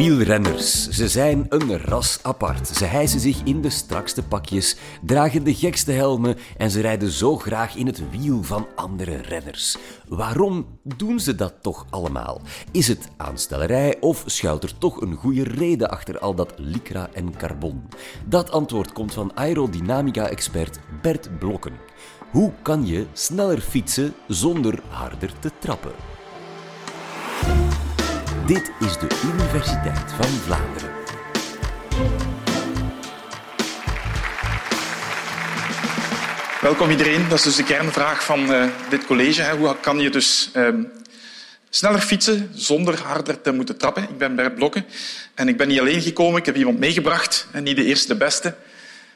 Wielrenners, ze zijn een ras apart. Ze hijsen zich in de strakste pakjes, dragen de gekste helmen en ze rijden zo graag in het wiel van andere renners. Waarom doen ze dat toch allemaal? Is het aanstellerij of schuilt er toch een goede reden achter al dat lycra en carbon? Dat antwoord komt van aerodynamica-expert Bert Blokken. Hoe kan je sneller fietsen zonder harder te trappen? Dit is de Universiteit van Vlaanderen. Welkom iedereen. Dat is dus de kernvraag van uh, dit college. Hè. Hoe kan je dus uh, sneller fietsen zonder harder te moeten trappen? Ik ben Bert Blokken en ik ben niet alleen gekomen. Ik heb iemand meegebracht en niet de eerste de beste.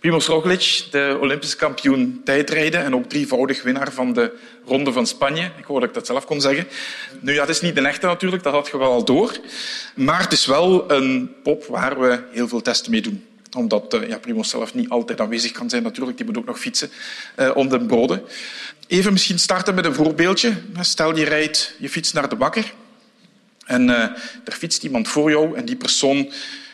Primoz Roglic, de Olympisch kampioen tijdrijden en ook drievoudig winnaar van de Ronde van Spanje. Ik hoorde dat ik dat zelf kon zeggen. Nu, ja, het is niet de echte natuurlijk, dat had je wel al door. Maar het is wel een pop waar we heel veel testen mee doen omdat uh, ja, Primoz zelf niet altijd aanwezig kan zijn natuurlijk. Die moet ook nog fietsen uh, om de broden. Even misschien starten met een voorbeeldje. Stel je rijdt je fiets naar de bakker en uh, er fietst iemand voor jou en die persoon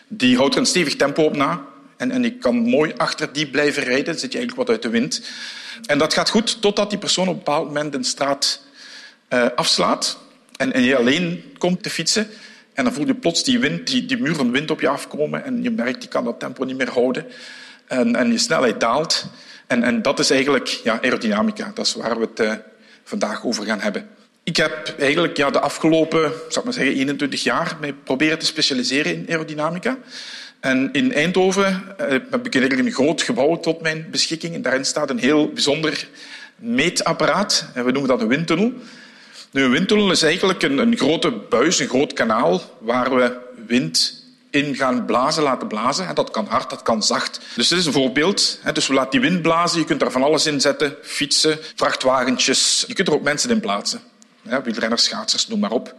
die houdt er een stevig tempo op na. En, en ik kan mooi achter die blijven rijden. Dan zit je eigenlijk wat uit de wind. En dat gaat goed totdat die persoon op een bepaald moment een straat uh, afslaat. En, en je alleen komt te fietsen. En dan voel je plots die, wind, die, die muur van wind op je afkomen. En je merkt, je kan dat tempo niet meer houden. En, en je snelheid daalt. En, en dat is eigenlijk ja, aerodynamica. Dat is waar we het uh, vandaag over gaan hebben. Ik heb eigenlijk ja, de afgelopen zal maar zeggen, 21 jaar mij proberen te specialiseren in aerodynamica. En in Eindhoven eh, heb ik een groot gebouw tot mijn beschikking. Daarin staat een heel bijzonder meetapparaat. We noemen dat een windtunnel. Nu, een windtunnel is eigenlijk een, een grote buis, een groot kanaal, waar we wind in gaan blazen, laten blazen. En dat kan hard, dat kan zacht. Dus dit is een voorbeeld. Dus we laten die wind blazen. Je kunt daar van alles in zetten. Fietsen, vrachtwagentjes. Je kunt er ook mensen in plaatsen. Wielrenners, schaatsers, noem maar op.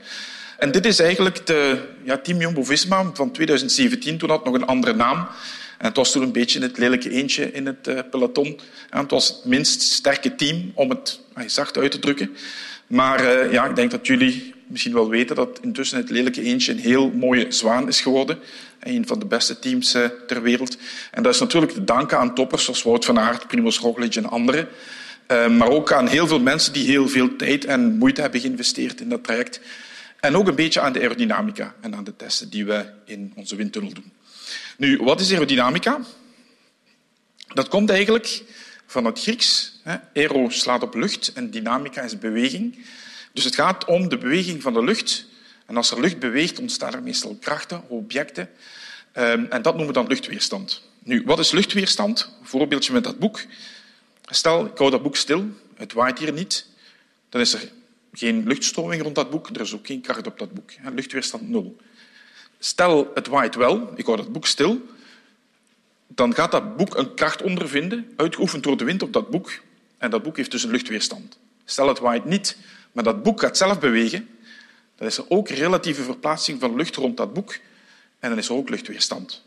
En dit is eigenlijk de ja, Team Jumbo-Visma van 2017. Toen had het nog een andere naam. En het was toen een beetje het lelijke eentje in het uh, peloton. En het was het minst sterke team, om het uh, zacht uit te drukken. Maar uh, ja, ik denk dat jullie misschien wel weten dat intussen het lelijke eentje een heel mooie zwaan is geworden. Een van de beste teams ter wereld. En dat is natuurlijk te danken aan toppers zoals Wout van Aert, Primoz Roglic en anderen. maar ook aan heel veel mensen die heel veel tijd en moeite hebben geïnvesteerd in dat traject. En ook een beetje aan de aerodynamica en aan de testen die we in onze windtunnel doen. Nu, wat is aerodynamica? Dat komt eigenlijk van het Grieks. Aero slaat op lucht en dynamica is beweging. Dus het gaat om de beweging van de lucht. En als er lucht beweegt, ontstaan er meestal krachten, objecten. Ehm, en dat noemen we dan luchtweerstand. Nu, wat is luchtweerstand? Een voorbeeldje met dat boek. Stel, ik hou dat boek stil, het waait hier niet. Dan is er geen luchtstroming rond dat boek. Er is ook geen kracht op dat boek. Luchtweerstand nul. Stel, het waait wel, ik hou dat boek stil, dan gaat dat boek een kracht ondervinden, uitgeoefend door de wind op dat boek. En dat boek heeft dus een luchtweerstand. Stel, het waait niet, maar dat boek gaat zelf bewegen, dan is er ook relatieve verplaatsing van lucht rond dat boek en dan is er ook luchtweerstand.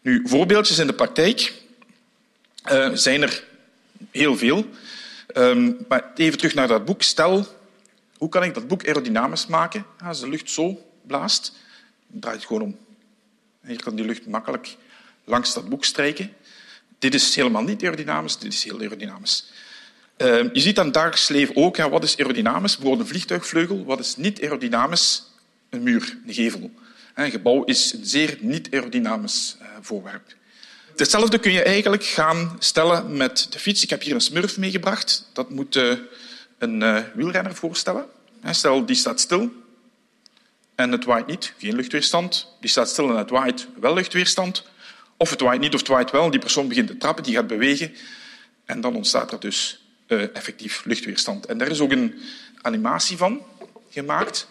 Nu, voorbeeldjes in de praktijk uh, zijn er heel veel. Um, maar even terug naar dat boek. Stel, hoe kan ik dat boek aerodynamisch maken? Als de lucht zo blaast, dan draait het gewoon om. Hier kan die lucht makkelijk langs dat boek strijken. Dit is helemaal niet aerodynamisch, dit is heel aerodynamisch. Uh, je ziet het dagelijks leven ook, ja, wat is aerodynamisch? Bijvoorbeeld een vliegtuigvleugel. Wat is niet aerodynamisch? Een muur, een gevel. Een gebouw is een zeer niet aerodynamisch uh, voorwerp. Hetzelfde kun je eigenlijk gaan stellen met de fiets. Ik heb hier een smurf meegebracht. Dat moet uh, een uh, wielrenner voorstellen. Stel, die staat stil en het waait niet, geen luchtweerstand. Die staat stil en het waait, wel luchtweerstand. Of het waait niet of het waait wel, die persoon begint te trappen, die gaat bewegen. En dan ontstaat er dus uh, effectief luchtweerstand. En daar is ook een animatie van gemaakt.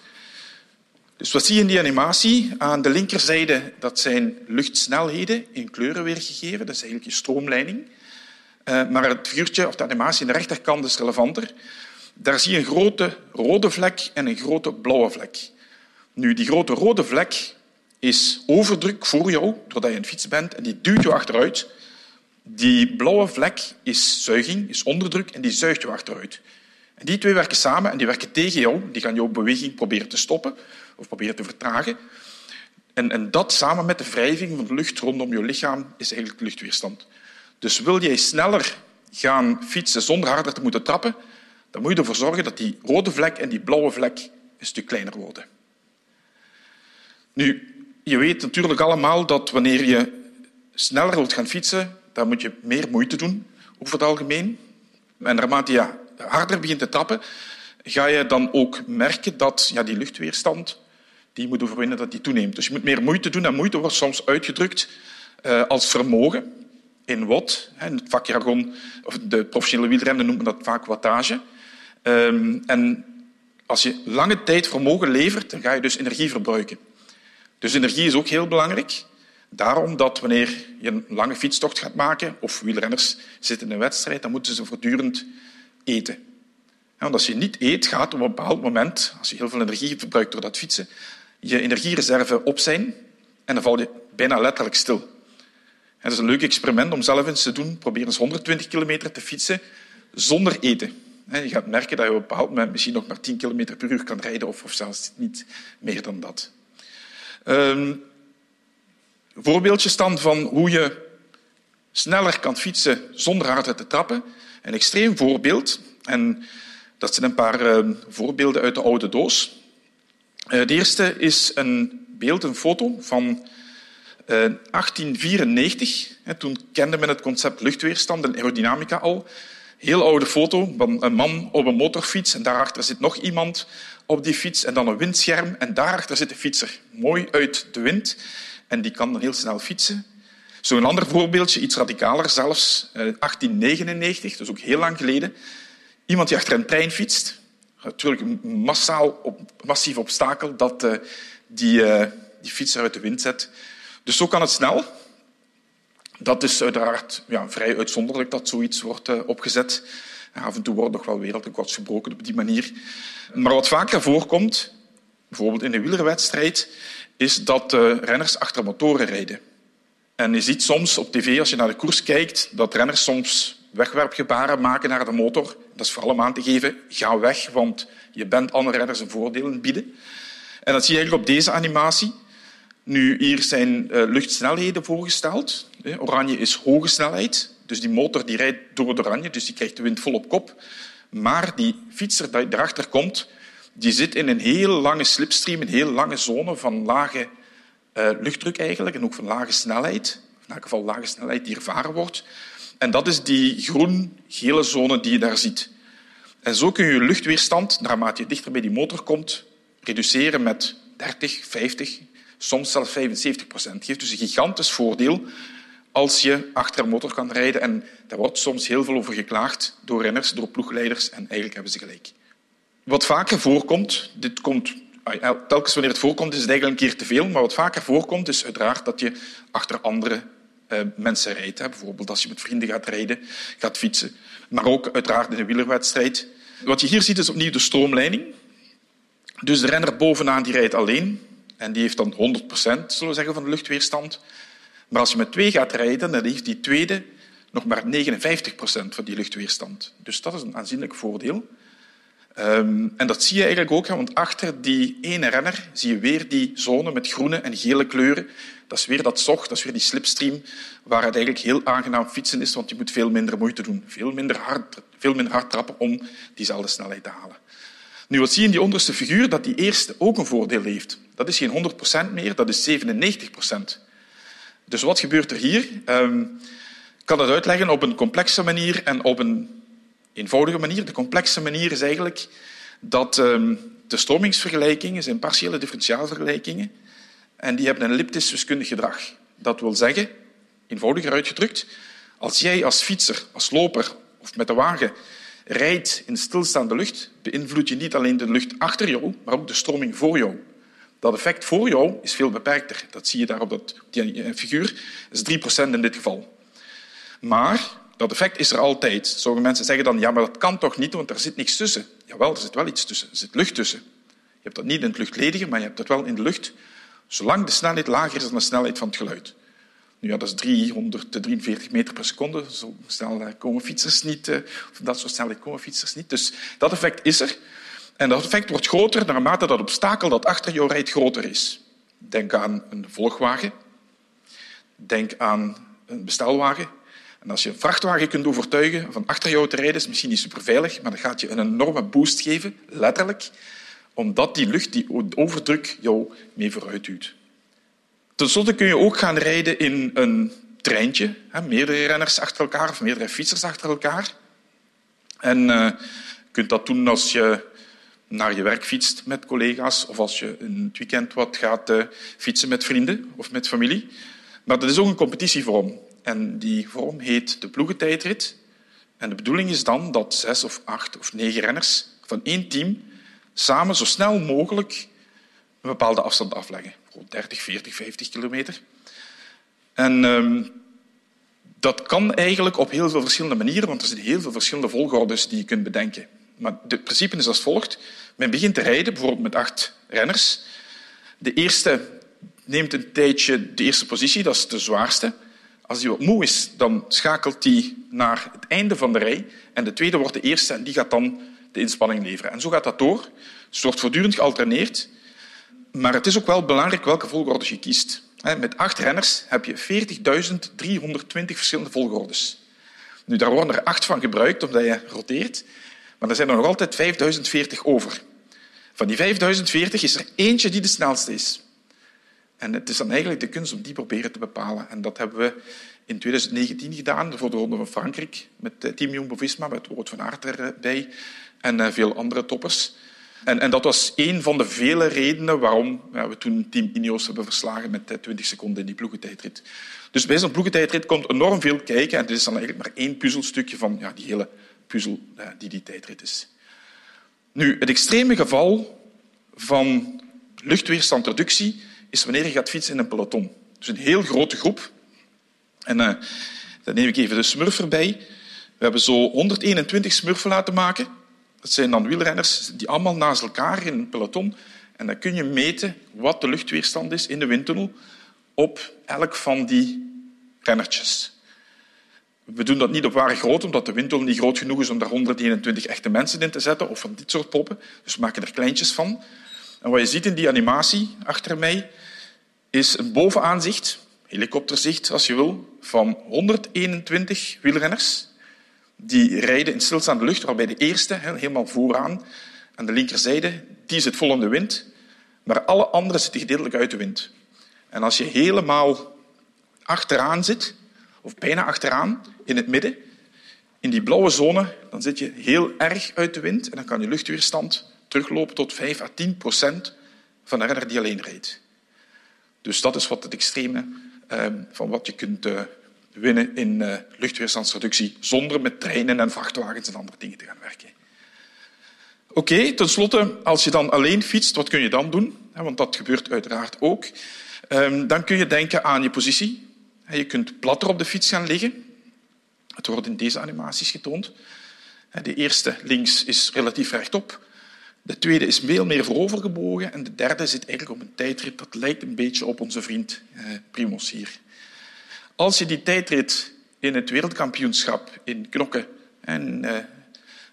Dus wat zie je in die animatie? Aan de linkerzijde dat zijn luchtsnelheden in kleuren weergegeven. Dat is eigenlijk je stroomleiding. Uh, maar het figuurtje of de animatie aan de rechterkant is relevanter. Daar zie je een grote rode vlek en een grote blauwe vlek. Nu, die grote rode vlek is overdruk voor jou, doordat je een fiets bent, en die duwt je achteruit. Die blauwe vlek is zuiging, is onderdruk, en die zuigt je achteruit. En die twee werken samen en die werken tegen jou. Die gaan jouw beweging proberen te stoppen of proberen te vertragen. En, en dat samen met de wrijving van de lucht rondom je lichaam is eigenlijk luchtweerstand. Dus wil jij sneller gaan fietsen zonder harder te moeten trappen, dan moet je ervoor zorgen dat die rode vlek en die blauwe vlek een stuk kleiner worden. Nu, je weet natuurlijk allemaal dat wanneer je sneller wilt gaan fietsen, dan moet je meer moeite doen, over het algemeen. En naarmate je harder begint te trappen, ga je dan ook merken dat ja, die luchtweerstand die moet overwinnen, dat die toeneemt. Dus je moet meer moeite doen en moeite wordt soms uitgedrukt uh, als vermogen in watt. In het vakjargon, of de professionele wielrennen noemen dat vaak wattage. Um, en als je lange tijd vermogen levert, dan ga je dus energie verbruiken. Dus energie is ook heel belangrijk. Daarom dat wanneer je een lange fietstocht gaat maken, of wielrenners zitten in een wedstrijd, dan moeten ze voortdurend eten. Want als je niet eet, gaat op een bepaald moment, als je heel veel energie verbruikt door dat fietsen, je energiereserve op zijn en dan val je bijna letterlijk stil. Het is een leuk experiment om zelf eens te doen. Probeer eens 120 kilometer te fietsen zonder eten. Je gaat merken dat je op een bepaald moment misschien nog maar 10 kilometer per uur kan rijden of, zelfs niet meer dan dat. Um, voorbeeldjes van hoe je sneller kan fietsen zonder hard te trappen. Een extreem voorbeeld. En dat zijn een paar uh, voorbeelden uit de oude doos. Uh, de eerste is een beeld, een foto van uh, 1894. Toen kende men het concept luchtweerstand en aerodynamica al. Heel oude foto van een man op een motorfiets en daarachter zit nog iemand op die fiets en dan een windscherm en daarachter zit de fietser. Mooi uit de wind en die kan dan heel snel fietsen. Zo een ander voorbeeldje, iets radicaler zelfs, 1899, dus ook heel lang geleden. Iemand die achter een trein fietst. Natuurlijk massaal, op, massief obstakel dat uh, die, uh, die fietser uit de wind zet. Dus zo kan het snel. Dat is uiteraard ja, vrij uitzonderlijk dat zoiets wordt uh, opgezet. Af en toe wordt nog wel wereldrecords gebroken op die manier. Maar wat vaker voorkomt, bijvoorbeeld in een wielerwedstrijd, is dat uh, renners achter motoren rijden. En je ziet soms op tv, als je naar de koers kijkt, dat renners soms wegwerpgebaren maken naar de motor. Dat is vooral om aan te geven, ga weg, want je bent andere renners een voordeel bieden. En dat zie je eigenlijk op deze animatie. Nu, hier zijn uh, luchtsnelheden voorgesteld. Oranje is hoge snelheid, dus die motor die rijdt door het oranje, dus die krijgt de wind vol op kop. Maar die fietser die erachter komt, die zit in een heel lange slipstream, een heel lange zone van lage uh, luchtdruk eigenlijk, en ook van lage snelheid. In elk geval lage snelheid die ervaren wordt. En dat is die groen-gele zone die je daar ziet. En zo kun je je luchtweerstand, naarmate je dichter bij die motor komt, reduceren met 30, 50, soms zelfs 75 procent. geeft dus een gigantisch voordeel als je achter een motor kan rijden. En daar wordt soms heel veel over geklaagd door renners, door ploegleiders, en eigenlijk hebben ze gelijk. Wat vaker voorkomt, dit komt, ah, telkens wanneer het voorkomt is het eigenlijk een keer te veel, maar wat vaker voorkomt is uiteraard dat je achter andere uh, mensen rijdt. Bijvoorbeeld als je met vrienden gaat rijden, gaat fietsen. Maar ook uiteraard in een wielerwedstrijd. Wat je hier ziet is opnieuw de stroomleiding. Dus de renner bovenaan die rijdt alleen en die heeft dan 100 procent zeggen, van de luchtweerstand. Maar als je met twee gaat rijden, dan heeft die tweede nog maar 59 procent van die luchtweerstand. Dus dat is een aanzienlijk voordeel. Um, en dat zie je eigenlijk ook, want achter die ene renner zie je weer die zone met groene en gele kleuren. Dat is weer dat zog, dat is weer die slipstream, waar het eigenlijk heel aangenaam fietsen is, want je moet veel minder moeite doen, veel minder hard, veel minder hard trappen om diezelfde snelheid te halen. Nu, wat zie je in die onderste figuur? Dat die eerste ook een voordeel heeft. Dat is geen 100% meer, dat is 97 Dus wat gebeurt er hier? Um, ik kan het uitleggen op een complexe manier en op een eenvoudige manier. De complexe manier is eigenlijk dat um, de stromingsvergelijkingen zijn partiële differentiaalvergelijkingen en die hebben een elliptisch wiskundig gedrag. Dat wil zeggen, eenvoudiger uitgedrukt, als jij als fietser, als loper of met de wagen rijdt in stilstaande lucht, beïnvloed je niet alleen de lucht achter jou, maar ook de stroming voor jou. Dat effect voor jou is veel beperkter. Dat zie je daar op dat, die figuur. Dat is 3% in dit geval. Maar dat effect is er altijd. Sommige mensen zeggen dan, ja, maar dat kan toch niet, want er zit niks tussen. Jawel, er zit wel iets tussen. Er zit lucht tussen. Je hebt dat niet in het luchtledige, maar je hebt dat wel in de lucht, zolang de snelheid lager is dan de snelheid van het geluid. Nu, ja, dat is 343 meter per seconde. Zo snel komen fietsers niet, eh, of dat soort snelheid komen fietsers niet. Dus dat effect is er. En dat effect wordt groter naarmate dat obstakel dat achter jou rijdt groter is. Denk aan een volgwagen. Denk aan een bestelwagen. En als je een vrachtwagen kunt overtuigen van achter jou te rijden, is misschien niet super veilig, maar dat gaat je een enorme boost geven, letterlijk, omdat die lucht, die overdruk, jou mee vooruit duwt. Ten slotte kun je ook gaan rijden in een treintje, meerdere renners achter elkaar of meerdere fietsers achter elkaar. En uh, je kunt dat doen als je naar je werk fietst met collega's of als je het weekend wat gaat uh, fietsen met vrienden of met familie. Maar dat is ook een competitievorm. En die vorm heet de ploegentijdrit. En de bedoeling is dan dat zes of acht of negen renners van één team samen zo snel mogelijk een bepaalde afstand afleggen. 30, 40, 50 kilometer. En um, dat kan eigenlijk op heel veel verschillende manieren, want er zijn heel veel verschillende volgordes die je kunt bedenken. Maar het principe is als volgt. Men begint te rijden, bijvoorbeeld met acht renners. De eerste neemt een tijdje de eerste positie, dat is de zwaarste. Als hij wat moe is, dan schakelt hij naar het einde van de rij. En de tweede wordt de eerste en die gaat dan de inspanning leveren. En zo gaat dat door. Dus het wordt voortdurend gealterneerd. Maar het is ook wel belangrijk welke volgorde je kiest. Met acht renners heb je 40.320 verschillende volgordes. Nu, daar worden er acht van gebruikt omdat je roteert, maar er zijn er nog altijd 5040 over. Van die 5040 is er eentje die de snelste is. En het is dan eigenlijk de kunst om die proberen te bepalen. En dat hebben we in 2019 gedaan voor de Ronde van Frankrijk met eh, Team Jumbo-Visma, met Wout van Aert erbij en eh, veel andere toppers. En, en, dat was een van de vele redenen waarom ja, we toen Team Ineos hebben verslagen met 20 seconden in die ploegentijdrit. Dus bij zo'n ploegentijdrit komt enorm veel kijken en het is dan eigenlijk maar één puzzelstukje van ja, die hele puzzel die die tijdrit is. Nu, het extreme geval van luchtweerstandreductie is wanneer je gaat fietsen in een peloton. Dus een heel grote groep. En uh, dan neem ik even de smurf erbij. We hebben zo 121 smurfen laten maken. Dat zijn dan wielrenners die allemaal naast elkaar in een peloton. En dan kun je meten wat de luchtweerstand is in de windtunnel op elk van die rennertjes. We doen dat niet op ware grootte, omdat de windtunnel niet groot genoeg is om daar 121 echte mensen in te zetten, of van dit soort poppen. Dus we maken er kleintjes van. En wat je ziet in die animatie achter mij, is een bovenaanzicht, helikopterzicht als je wil, van 121 wielrenners die rijden in stilstaande lucht, waarbij de eerste, helemaal vooraan, aan de linkerzijde, die zit vol in de wind, maar alle anderen zitten gedeeltelijk uit de wind. En als je helemaal achteraan zit, of bijna achteraan, in het midden, in die blauwe zone, dan zit je heel erg uit de wind en dan kan je luchtweerstand teruglopen tot 5 à 10 procent van de renner die alleen rijdt. Dus dat is wat het extreme eh, van wat je kunt uh, winnen in uh, luchtweerstandsreductie zonder met treinen en vrachtwagens en andere dingen te gaan werken. Oké, okay, tenslotte, als je dan alleen fietst, wat kun je dan doen? Want dat gebeurt uiteraard ook. Um, dan kun je denken aan je positie. Je kunt platter op de fiets gaan liggen. Het wordt in deze animaties getoond. De eerste links is relatief rechtop. De tweede is veel meer voorovergebogen. En de derde zit eigenlijk op een tijdrit dat lijkt een beetje op onze vriend eh, Primos hier. Als je die tijdrit in het wereldkampioenschap in Knokke en uh,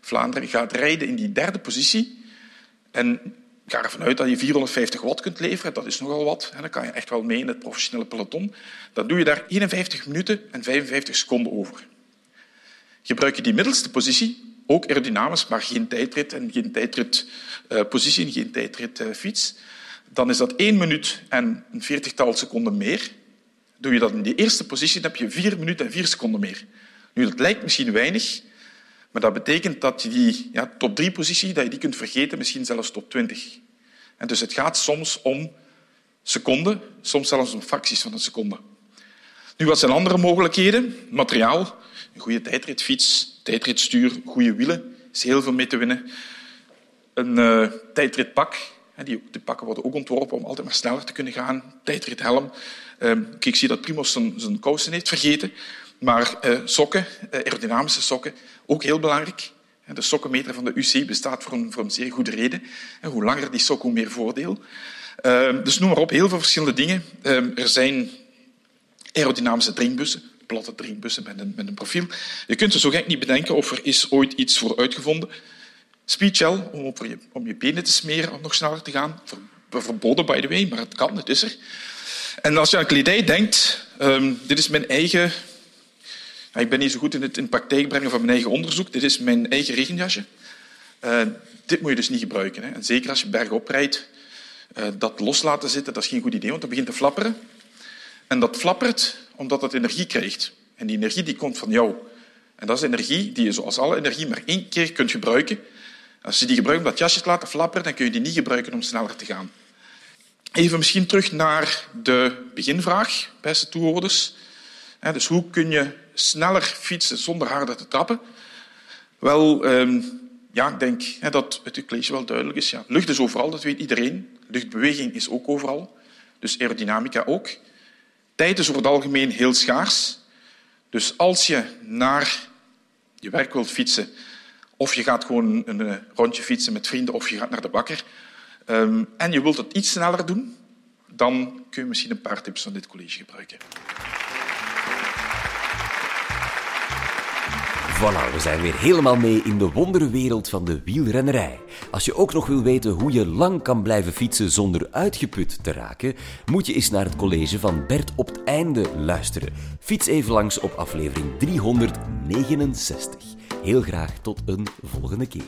Vlaanderen gaat rijden in die derde positie en ga ervan uit dat je 450 watt kunt leveren, dat is nogal wat, dan kan je echt wel mee in het professionele peloton, dan doe je daar 51 minuten en 55 seconden over. Gebruik je die middelste positie, ook aerodynamisch, maar geen tijdrit en geen tijdritpositie uh, en geen tijdritfiets, uh, dan is dat 1 minuut en een veertigtal seconden meer Doe je dat in die eerste positie, dan heb je vier minuten en vier seconden meer. Nu, dat lijkt misschien weinig, maar dat betekent dat je die ja, top drie positie dat je die kunt vergeten, misschien zelfs top 20. En dus het gaat soms om seconden, soms zelfs om fracties van een seconde. Nu, wat zijn andere mogelijkheden? Materiaal, een goede tijdritfiets, tijdritstuur, goede wielen, is heel veel mee te winnen. Een uh, tijdritpak, die, die pakken worden ook ontworpen om altijd maar sneller te kunnen gaan. Tijdrithelm, Ehm, ik zie dat Primos zijn, zijn kousen heeft vergeten. Maar uh, sokken, uh, aerodynamische sokken, ook heel belangrijk. De sokkenmeter van de UC bestaat voor een, voor een zeer goede reden. En hoe langer die sok, hoe meer voordeel. Uh, dus noem maar op, heel veel verschillende dingen. Ehm, er zijn aerodynamische drinkbussen, platte drinkbussen met een, met een profiel. Je kunt er zo gek niet bedenken of er is ooit iets voor uitgevonden. Speedgel, om, je, om je benen te smeren om nog sneller te gaan. Verboden, by the way, maar het kan, het is er. En als je aan kledij denkt, um, dit is mijn eigen... Ik ben niet zo goed in het in praktijk brengen van mijn eigen onderzoek. Dit is mijn eigen regenjasje. Uh, dit moet je dus niet gebruiken. Hè. En zeker als je bergop rijdt, uh, dat los laten zitten, dat is geen goed idee, want dat begint te flapperen. En dat flappert omdat het energie krijgt. En die energie die komt van jou. En dat is energie die je zoals alle energie maar één keer kunt gebruiken. Als je die gebruikt om dat jasje te laten flapperen, dan kun je die niet gebruiken om sneller te gaan. Even misschien terug naar de beginvraag, beste toehoorders. Dus hoe kun je sneller fietsen zonder harder te trappen? Wel, ehm, ja, ik denk dat het college wel duidelijk is. Ja, lucht is overal, dat weet iedereen. Luchtbeweging is ook overal. Dus aerodynamica ook. Tijd is over het algemeen heel schaars. Dus als je naar je werk wilt fietsen, of je gaat gewoon een eh, rondje fietsen met vrienden, of je gaat naar de bakker, ehm, en je wilt het iets sneller doen, dan kun je misschien een paar tips van dit college gebruiken. Voilà, we zijn weer helemaal mee in de wonderwereld van de wielrennerij. Als je ook nog wil weten hoe je lang kan blijven fietsen zonder uitgeput te raken, moet je eens naar het college van Bert op het einde luisteren. Fiets even langs op aflevering 369. Heel graag tot een volgende keer.